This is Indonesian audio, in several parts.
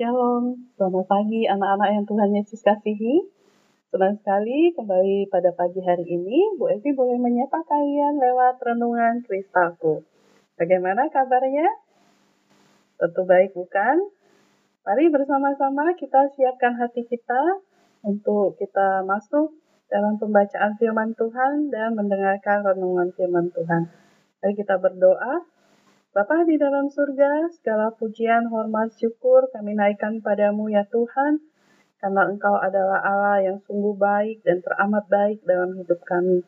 Shalom, selamat pagi anak-anak yang Tuhan Yesus kasihi. Senang sekali kembali pada pagi hari ini, Bu Evi boleh menyapa kalian lewat renungan kristalku. Bagaimana kabarnya? Tentu baik bukan? Mari bersama-sama kita siapkan hati kita untuk kita masuk dalam pembacaan firman Tuhan dan mendengarkan renungan firman Tuhan. Mari kita berdoa. Bapa di dalam surga, segala pujian, hormat, syukur kami naikkan padamu ya Tuhan, karena Engkau adalah Allah yang sungguh baik dan teramat baik dalam hidup kami.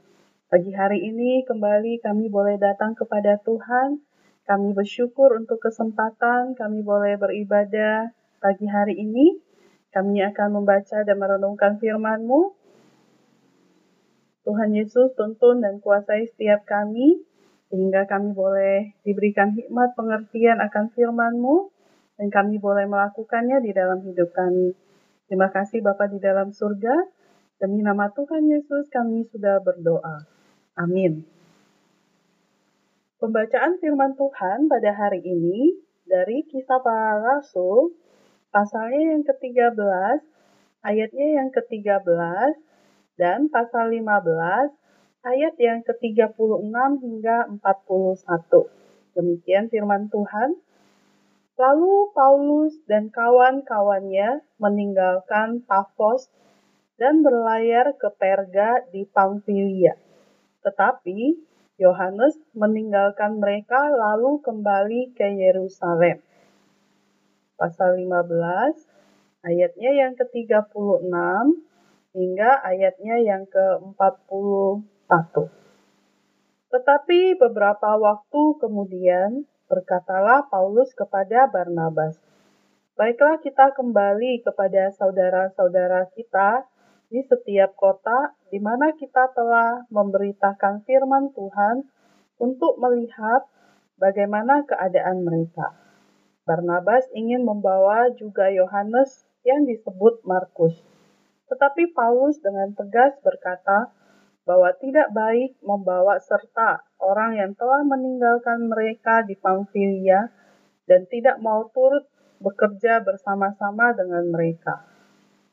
Pagi hari ini kembali kami boleh datang kepada Tuhan, kami bersyukur untuk kesempatan kami boleh beribadah pagi hari ini. Kami akan membaca dan merenungkan firman-Mu. Tuhan Yesus tuntun dan kuasai setiap kami, sehingga kami boleh diberikan hikmat pengertian akan firman-Mu, dan kami boleh melakukannya di dalam hidup kami. Terima kasih Bapak di dalam surga, demi nama Tuhan Yesus kami sudah berdoa. Amin. Pembacaan firman Tuhan pada hari ini dari kisah para rasul, pasalnya yang ke-13, ayatnya yang ke-13, dan pasal 15 ayat yang ke-36 hingga 41. Demikian firman Tuhan. Lalu Paulus dan kawan-kawannya meninggalkan Pafos dan berlayar ke Perga di Pamfilia. Tetapi Yohanes meninggalkan mereka lalu kembali ke Yerusalem. Pasal 15 ayatnya yang ke-36 hingga ayatnya yang ke-40 Tetapi beberapa waktu kemudian berkatalah Paulus kepada Barnabas, Baiklah kita kembali kepada saudara-saudara kita di setiap kota di mana kita telah memberitakan firman Tuhan untuk melihat bagaimana keadaan mereka. Barnabas ingin membawa juga Yohanes yang disebut Markus. Tetapi Paulus dengan tegas berkata, bahwa tidak baik membawa serta orang yang telah meninggalkan mereka di Pamfilia dan tidak mau turut bekerja bersama-sama dengan mereka.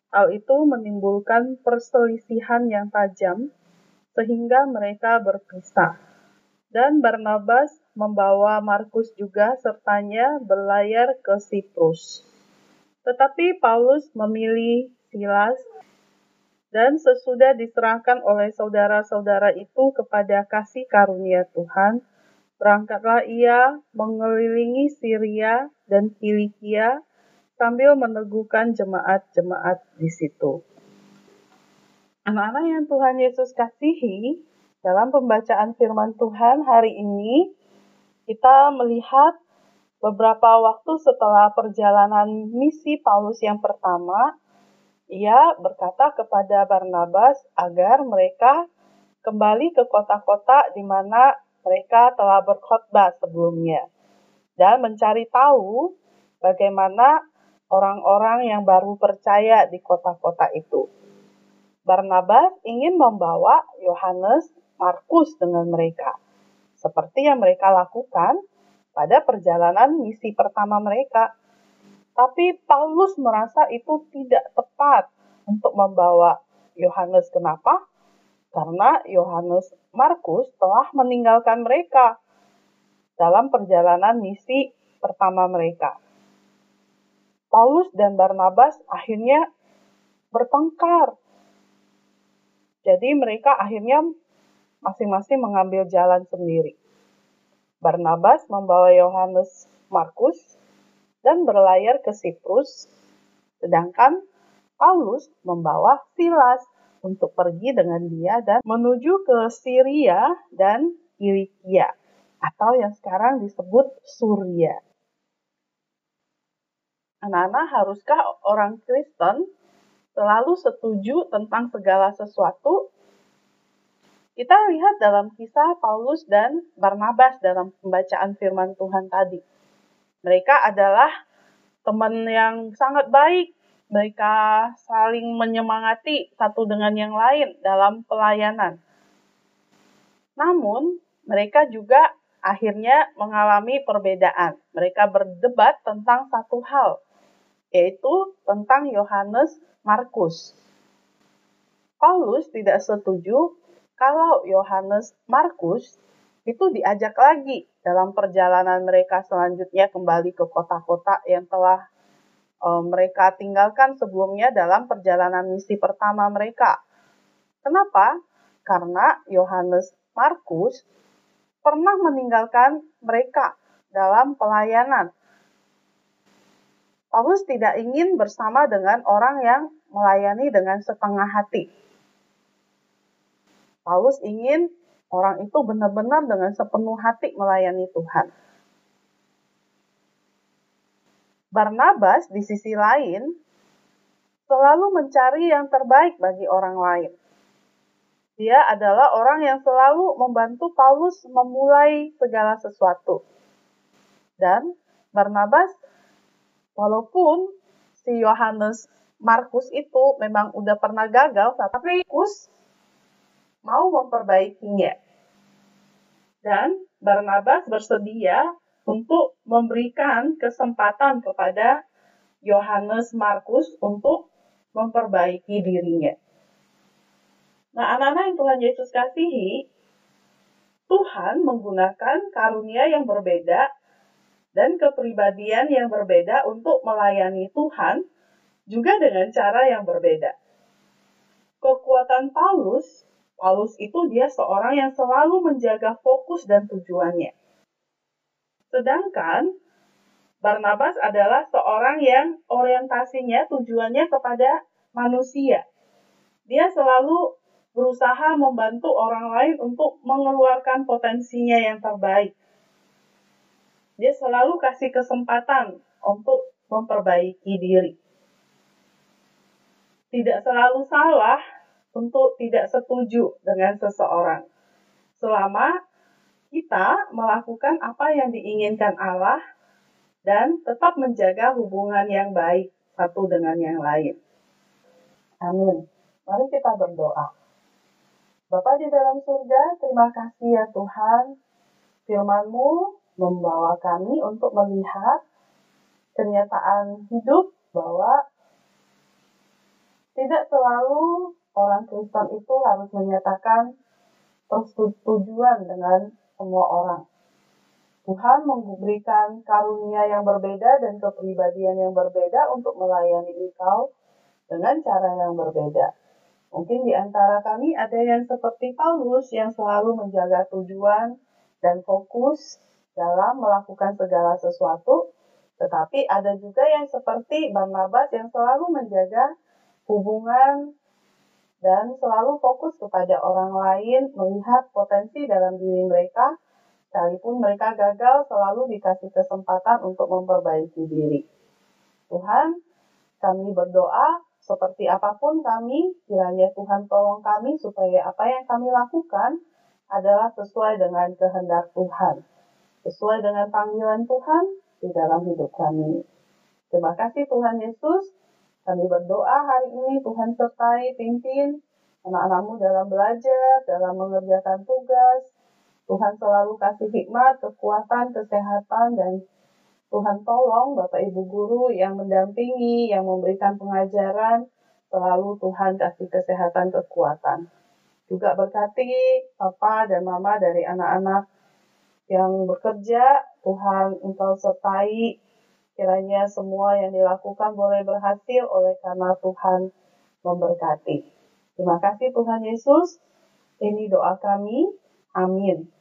Hal itu menimbulkan perselisihan yang tajam sehingga mereka berpisah. Dan Barnabas membawa Markus juga sertanya berlayar ke Siprus. Tetapi Paulus memilih Silas dan sesudah diserahkan oleh saudara-saudara itu kepada kasih karunia Tuhan, berangkatlah ia mengelilingi Syria dan Kilikia sambil meneguhkan jemaat-jemaat di situ. Anak-anak yang Tuhan Yesus kasihi, dalam pembacaan firman Tuhan hari ini, kita melihat beberapa waktu setelah perjalanan misi Paulus yang pertama, ia berkata kepada Barnabas agar mereka kembali ke kota-kota di mana mereka telah berkhotbah sebelumnya dan mencari tahu bagaimana orang-orang yang baru percaya di kota-kota itu. Barnabas ingin membawa Yohanes Markus dengan mereka, seperti yang mereka lakukan pada perjalanan misi pertama mereka tapi Paulus merasa itu tidak tepat untuk membawa Yohanes. Kenapa? Karena Yohanes Markus telah meninggalkan mereka dalam perjalanan misi pertama mereka. Paulus dan Barnabas akhirnya bertengkar. Jadi mereka akhirnya masing-masing mengambil jalan sendiri. Barnabas membawa Yohanes Markus dan berlayar ke Siprus, sedangkan Paulus membawa Silas untuk pergi dengan dia dan menuju ke Syria dan Kilikia atau yang sekarang disebut Suria. Anak-anak, haruskah orang Kristen selalu setuju tentang segala sesuatu? Kita lihat dalam kisah Paulus dan Barnabas dalam pembacaan firman Tuhan tadi mereka adalah teman yang sangat baik. Mereka saling menyemangati satu dengan yang lain dalam pelayanan. Namun, mereka juga akhirnya mengalami perbedaan. Mereka berdebat tentang satu hal, yaitu tentang Yohanes Markus. Paulus tidak setuju kalau Yohanes Markus itu diajak lagi dalam perjalanan mereka selanjutnya kembali ke kota-kota yang telah uh, mereka tinggalkan sebelumnya dalam perjalanan misi pertama mereka. Kenapa? Karena Yohanes Markus pernah meninggalkan mereka dalam pelayanan. Paulus tidak ingin bersama dengan orang yang melayani dengan setengah hati. Paulus ingin orang itu benar-benar dengan sepenuh hati melayani Tuhan. Barnabas di sisi lain selalu mencari yang terbaik bagi orang lain. Dia adalah orang yang selalu membantu Paulus memulai segala sesuatu. Dan Barnabas, walaupun si Yohanes Markus itu memang udah pernah gagal, tapi Markus mau memperbaikinya. Dan Barnabas bersedia untuk memberikan kesempatan kepada Yohanes Markus untuk memperbaiki dirinya. Nah, anak-anak yang Tuhan Yesus kasihi, Tuhan menggunakan karunia yang berbeda dan kepribadian yang berbeda untuk melayani Tuhan, juga dengan cara yang berbeda. Kekuatan Paulus Paulus itu dia seorang yang selalu menjaga fokus dan tujuannya. Sedangkan Barnabas adalah seorang yang orientasinya tujuannya kepada manusia. Dia selalu berusaha membantu orang lain untuk mengeluarkan potensinya yang terbaik. Dia selalu kasih kesempatan untuk memperbaiki diri. Tidak selalu salah untuk tidak setuju dengan seseorang. Selama kita melakukan apa yang diinginkan Allah dan tetap menjaga hubungan yang baik satu dengan yang lain. Amin. Mari kita berdoa. Bapak di dalam surga, terima kasih ya Tuhan. Firman-Mu membawa kami untuk melihat kenyataan hidup bahwa tidak selalu orang Kristen itu harus menyatakan persetujuan dengan semua orang. Tuhan memberikan karunia yang berbeda dan kepribadian yang berbeda untuk melayani engkau dengan cara yang berbeda. Mungkin di antara kami ada yang seperti Paulus yang selalu menjaga tujuan dan fokus dalam melakukan segala sesuatu, tetapi ada juga yang seperti Barnabas yang selalu menjaga hubungan dan selalu fokus kepada orang lain, melihat potensi dalam diri mereka, sekalipun mereka gagal selalu dikasih kesempatan untuk memperbaiki diri. Tuhan, kami berdoa seperti apa pun kami, kiranya Tuhan tolong kami supaya apa yang kami lakukan adalah sesuai dengan kehendak Tuhan, sesuai dengan panggilan Tuhan di dalam hidup kami. Terima kasih Tuhan Yesus. Kami berdoa hari ini Tuhan sertai, pimpin anak-anakmu dalam belajar, dalam mengerjakan tugas. Tuhan selalu kasih hikmat, kekuatan, kesehatan, dan Tuhan tolong Bapak Ibu Guru yang mendampingi, yang memberikan pengajaran, selalu Tuhan kasih kesehatan, kekuatan. Juga berkati Papa dan Mama dari anak-anak yang bekerja, Tuhan Engkau sertai Kiranya semua yang dilakukan boleh berhasil oleh karena Tuhan memberkati. Terima kasih Tuhan Yesus. Ini doa kami. Amin.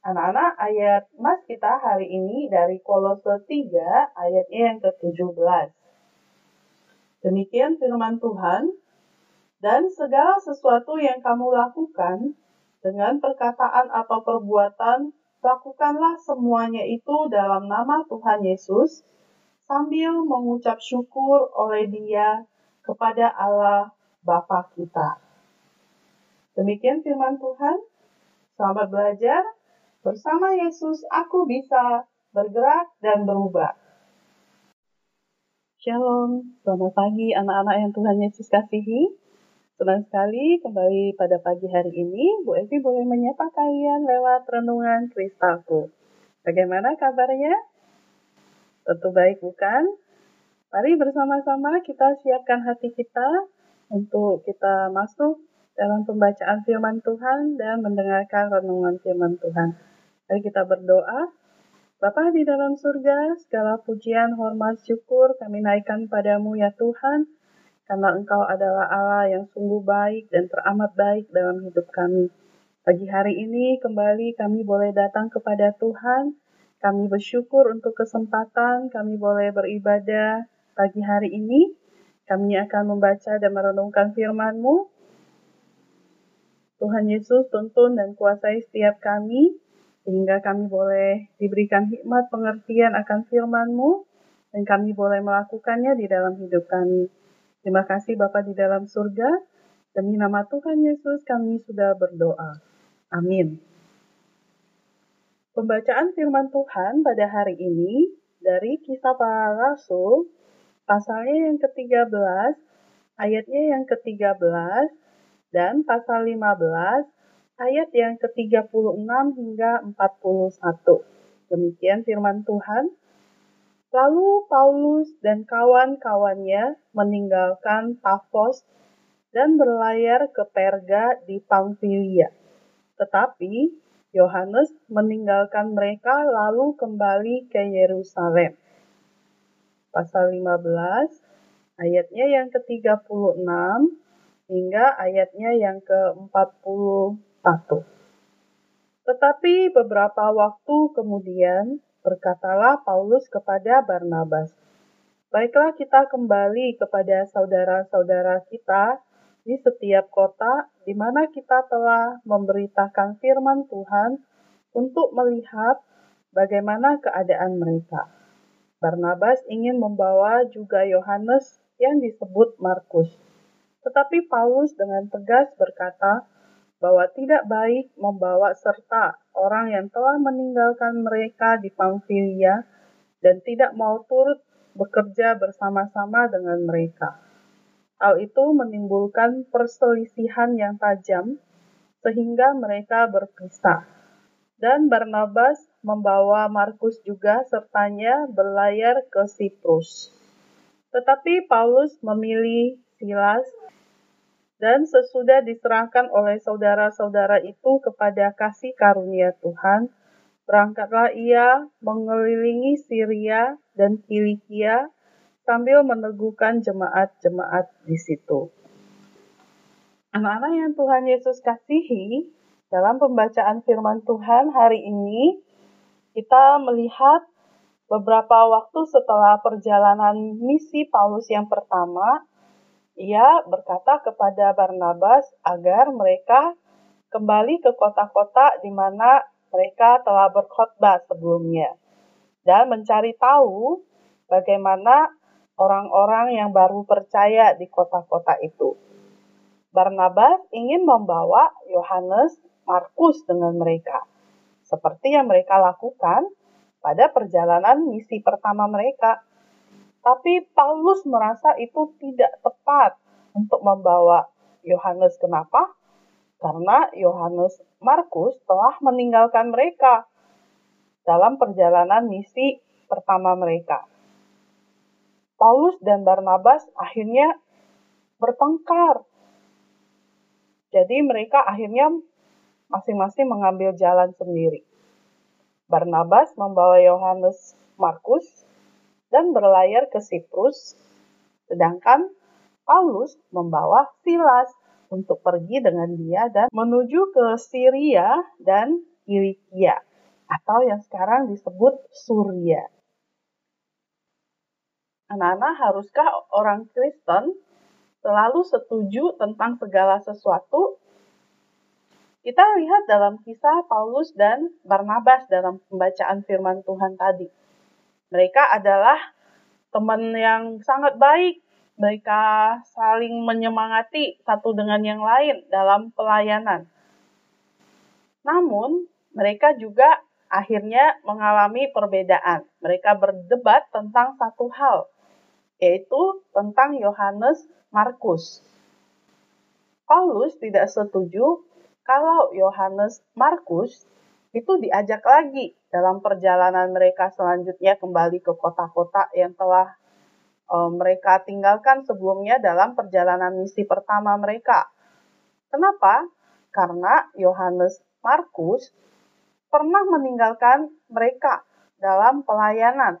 Anak-anak, ayat mas kita hari ini dari Kolose 3 ayatnya yang ke-17. Demikian firman Tuhan, dan segala sesuatu yang kamu lakukan dengan perkataan atau perbuatan, lakukanlah semuanya itu dalam nama Tuhan Yesus, sambil mengucap syukur oleh dia kepada Allah Bapa kita. Demikian firman Tuhan. Selamat belajar. Bersama Yesus aku bisa bergerak dan berubah. Shalom, selamat pagi anak-anak yang Tuhan Yesus kasihi. Senang sekali kembali pada pagi hari ini, Bu Evi boleh menyapa kalian lewat renungan kristalku. Bagaimana kabarnya? Tentu baik bukan? Mari bersama-sama kita siapkan hati kita untuk kita masuk dalam pembacaan firman Tuhan dan mendengarkan renungan firman Tuhan. Mari kita berdoa. Bapa di dalam surga, segala pujian, hormat, syukur kami naikkan padamu ya Tuhan, karena Engkau adalah Allah yang sungguh baik dan teramat baik dalam hidup kami. Pagi hari ini kembali kami boleh datang kepada Tuhan, kami bersyukur untuk kesempatan kami boleh beribadah pagi hari ini. Kami akan membaca dan merenungkan firman-Mu. Tuhan Yesus tuntun dan kuasai setiap kami, sehingga kami boleh diberikan hikmat pengertian akan firman-Mu, dan kami boleh melakukannya di dalam hidup kami. Terima kasih Bapa di dalam surga, demi nama Tuhan Yesus kami sudah berdoa. Amin. Pembacaan firman Tuhan pada hari ini dari kisah para rasul pasalnya yang ke-13, ayatnya yang ke-13, dan pasal 15, ayat yang ke-36 hingga 41. Demikian firman Tuhan. Lalu Paulus dan kawan-kawannya meninggalkan Pafos dan berlayar ke Perga di Pamfilia. Tetapi Yohanes meninggalkan mereka lalu kembali ke Yerusalem pasal 15 ayatnya yang ke-36 hingga ayatnya yang ke-41. Tetapi beberapa waktu kemudian berkatalah Paulus kepada Barnabas, Baiklah kita kembali kepada saudara-saudara kita di setiap kota di mana kita telah memberitakan firman Tuhan untuk melihat bagaimana keadaan mereka. Barnabas ingin membawa juga Yohanes yang disebut Markus. Tetapi Paulus dengan tegas berkata bahwa tidak baik membawa serta orang yang telah meninggalkan mereka di Pamfilia dan tidak mau turut bekerja bersama-sama dengan mereka. Hal itu menimbulkan perselisihan yang tajam sehingga mereka berpisah. Dan Barnabas membawa Markus juga sertanya berlayar ke Siprus. Tetapi Paulus memilih Silas dan sesudah diserahkan oleh saudara-saudara itu kepada kasih karunia Tuhan, berangkatlah ia mengelilingi Syria dan Kilikia sambil meneguhkan jemaat-jemaat di situ. Anak-anak yang Tuhan Yesus kasihi, dalam pembacaan firman Tuhan hari ini, kita melihat beberapa waktu setelah perjalanan misi Paulus yang pertama, ia berkata kepada Barnabas agar mereka kembali ke kota-kota di mana mereka telah berkhotbah sebelumnya dan mencari tahu bagaimana orang-orang yang baru percaya di kota-kota itu. Barnabas ingin membawa Yohanes Markus dengan mereka seperti yang mereka lakukan pada perjalanan misi pertama mereka. Tapi Paulus merasa itu tidak tepat untuk membawa Yohanes. Kenapa? Karena Yohanes Markus telah meninggalkan mereka dalam perjalanan misi pertama mereka. Paulus dan Barnabas akhirnya bertengkar. Jadi mereka akhirnya masing-masing mengambil jalan sendiri. Barnabas membawa Yohanes Markus dan berlayar ke Siprus, sedangkan Paulus membawa Silas untuk pergi dengan dia dan menuju ke Syria dan Kilikia atau yang sekarang disebut Suria. Anak-anak, haruskah orang Kristen selalu setuju tentang segala sesuatu kita lihat dalam kisah Paulus dan Barnabas dalam pembacaan firman Tuhan tadi. Mereka adalah teman yang sangat baik. Mereka saling menyemangati satu dengan yang lain dalam pelayanan. Namun, mereka juga akhirnya mengalami perbedaan. Mereka berdebat tentang satu hal, yaitu tentang Yohanes Markus. Paulus tidak setuju kalau Yohanes Markus itu diajak lagi dalam perjalanan mereka selanjutnya kembali ke kota-kota yang telah uh, mereka tinggalkan sebelumnya dalam perjalanan misi pertama mereka. Kenapa? Karena Yohanes Markus pernah meninggalkan mereka dalam pelayanan.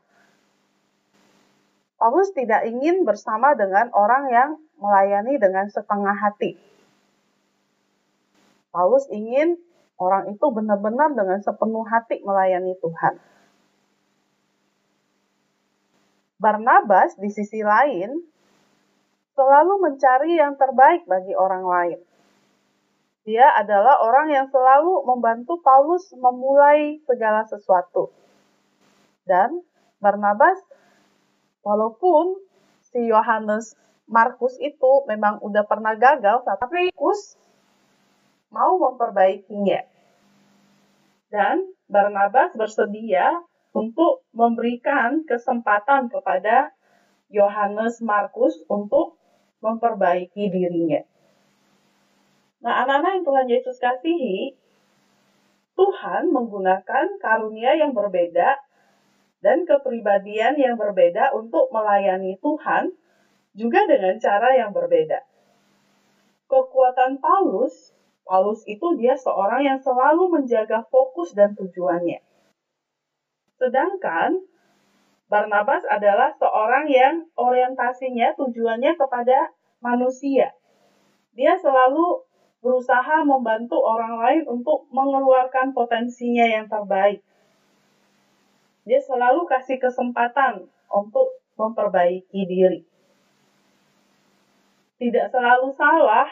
Paulus tidak ingin bersama dengan orang yang melayani dengan setengah hati. Paulus ingin orang itu benar-benar dengan sepenuh hati melayani Tuhan. Barnabas di sisi lain selalu mencari yang terbaik bagi orang lain. Dia adalah orang yang selalu membantu Paulus memulai segala sesuatu. Dan Barnabas, walaupun si Yohanes Markus itu memang udah pernah gagal, tapi Markus mau memperbaikinya. Dan Barnabas bersedia untuk memberikan kesempatan kepada Yohanes Markus untuk memperbaiki dirinya. Nah, anak-anak yang Tuhan Yesus kasihi, Tuhan menggunakan karunia yang berbeda dan kepribadian yang berbeda untuk melayani Tuhan, juga dengan cara yang berbeda. Kekuatan Paulus, Paulus itu dia seorang yang selalu menjaga fokus dan tujuannya. Sedangkan Barnabas adalah seorang yang orientasinya tujuannya kepada manusia. Dia selalu berusaha membantu orang lain untuk mengeluarkan potensinya yang terbaik. Dia selalu kasih kesempatan untuk memperbaiki diri. Tidak selalu salah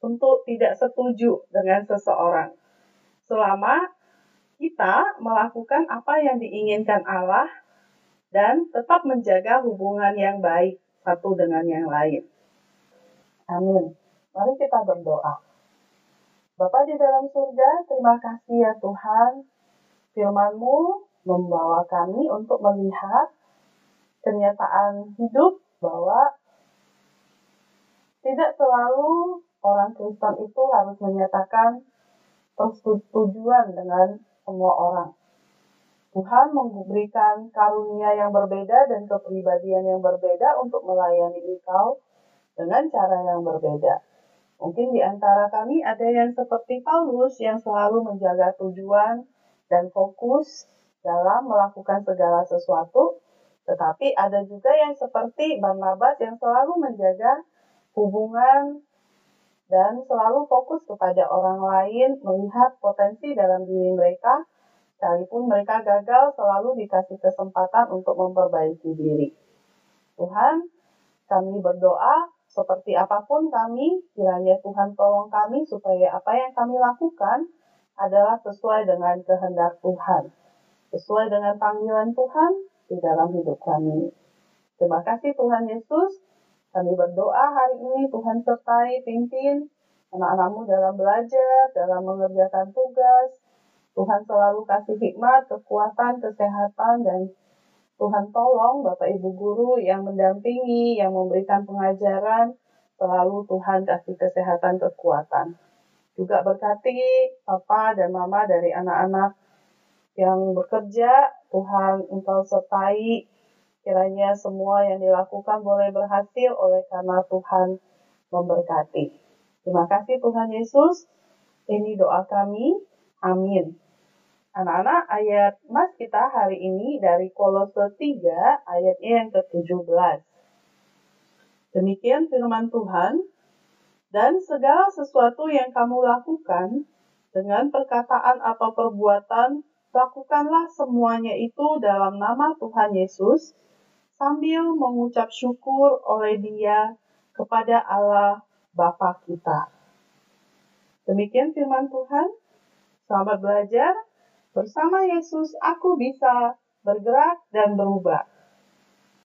untuk tidak setuju dengan seseorang. Selama kita melakukan apa yang diinginkan Allah dan tetap menjaga hubungan yang baik satu dengan yang lain. Amin. Mari kita berdoa. Bapak di dalam surga, terima kasih ya Tuhan. Firman-Mu membawa kami untuk melihat kenyataan hidup bahwa tidak selalu orang Kristen itu harus menyatakan persetujuan dengan semua orang. Tuhan memberikan karunia yang berbeda dan kepribadian yang berbeda untuk melayani engkau dengan cara yang berbeda. Mungkin di antara kami ada yang seperti Paulus yang selalu menjaga tujuan dan fokus dalam melakukan segala sesuatu, tetapi ada juga yang seperti Barnabas yang selalu menjaga hubungan dan selalu fokus kepada orang lain, melihat potensi dalam diri mereka, sekalipun mereka gagal selalu dikasih kesempatan untuk memperbaiki diri. Tuhan, kami berdoa seperti apa pun kami, kiranya Tuhan tolong kami supaya apa yang kami lakukan adalah sesuai dengan kehendak Tuhan, sesuai dengan panggilan Tuhan di dalam hidup kami. Terima kasih Tuhan Yesus. Kami berdoa hari ini Tuhan sertai, pimpin anak-anakmu dalam belajar, dalam mengerjakan tugas. Tuhan selalu kasih hikmat, kekuatan, kesehatan, dan Tuhan tolong Bapak Ibu Guru yang mendampingi, yang memberikan pengajaran, selalu Tuhan kasih kesehatan, kekuatan. Juga berkati Papa dan Mama dari anak-anak yang bekerja, Tuhan Engkau sertai Kiranya semua yang dilakukan boleh berhasil oleh karena Tuhan memberkati. Terima kasih Tuhan Yesus. Ini doa kami. Amin. Anak-anak, ayat mas kita hari ini dari Kolose 3 ayatnya yang ke-17. Demikian firman Tuhan, dan segala sesuatu yang kamu lakukan dengan perkataan atau perbuatan, lakukanlah semuanya itu dalam nama Tuhan Yesus, sambil mengucap syukur oleh dia kepada Allah Bapa kita. Demikian firman Tuhan. Selamat belajar. Bersama Yesus aku bisa bergerak dan berubah.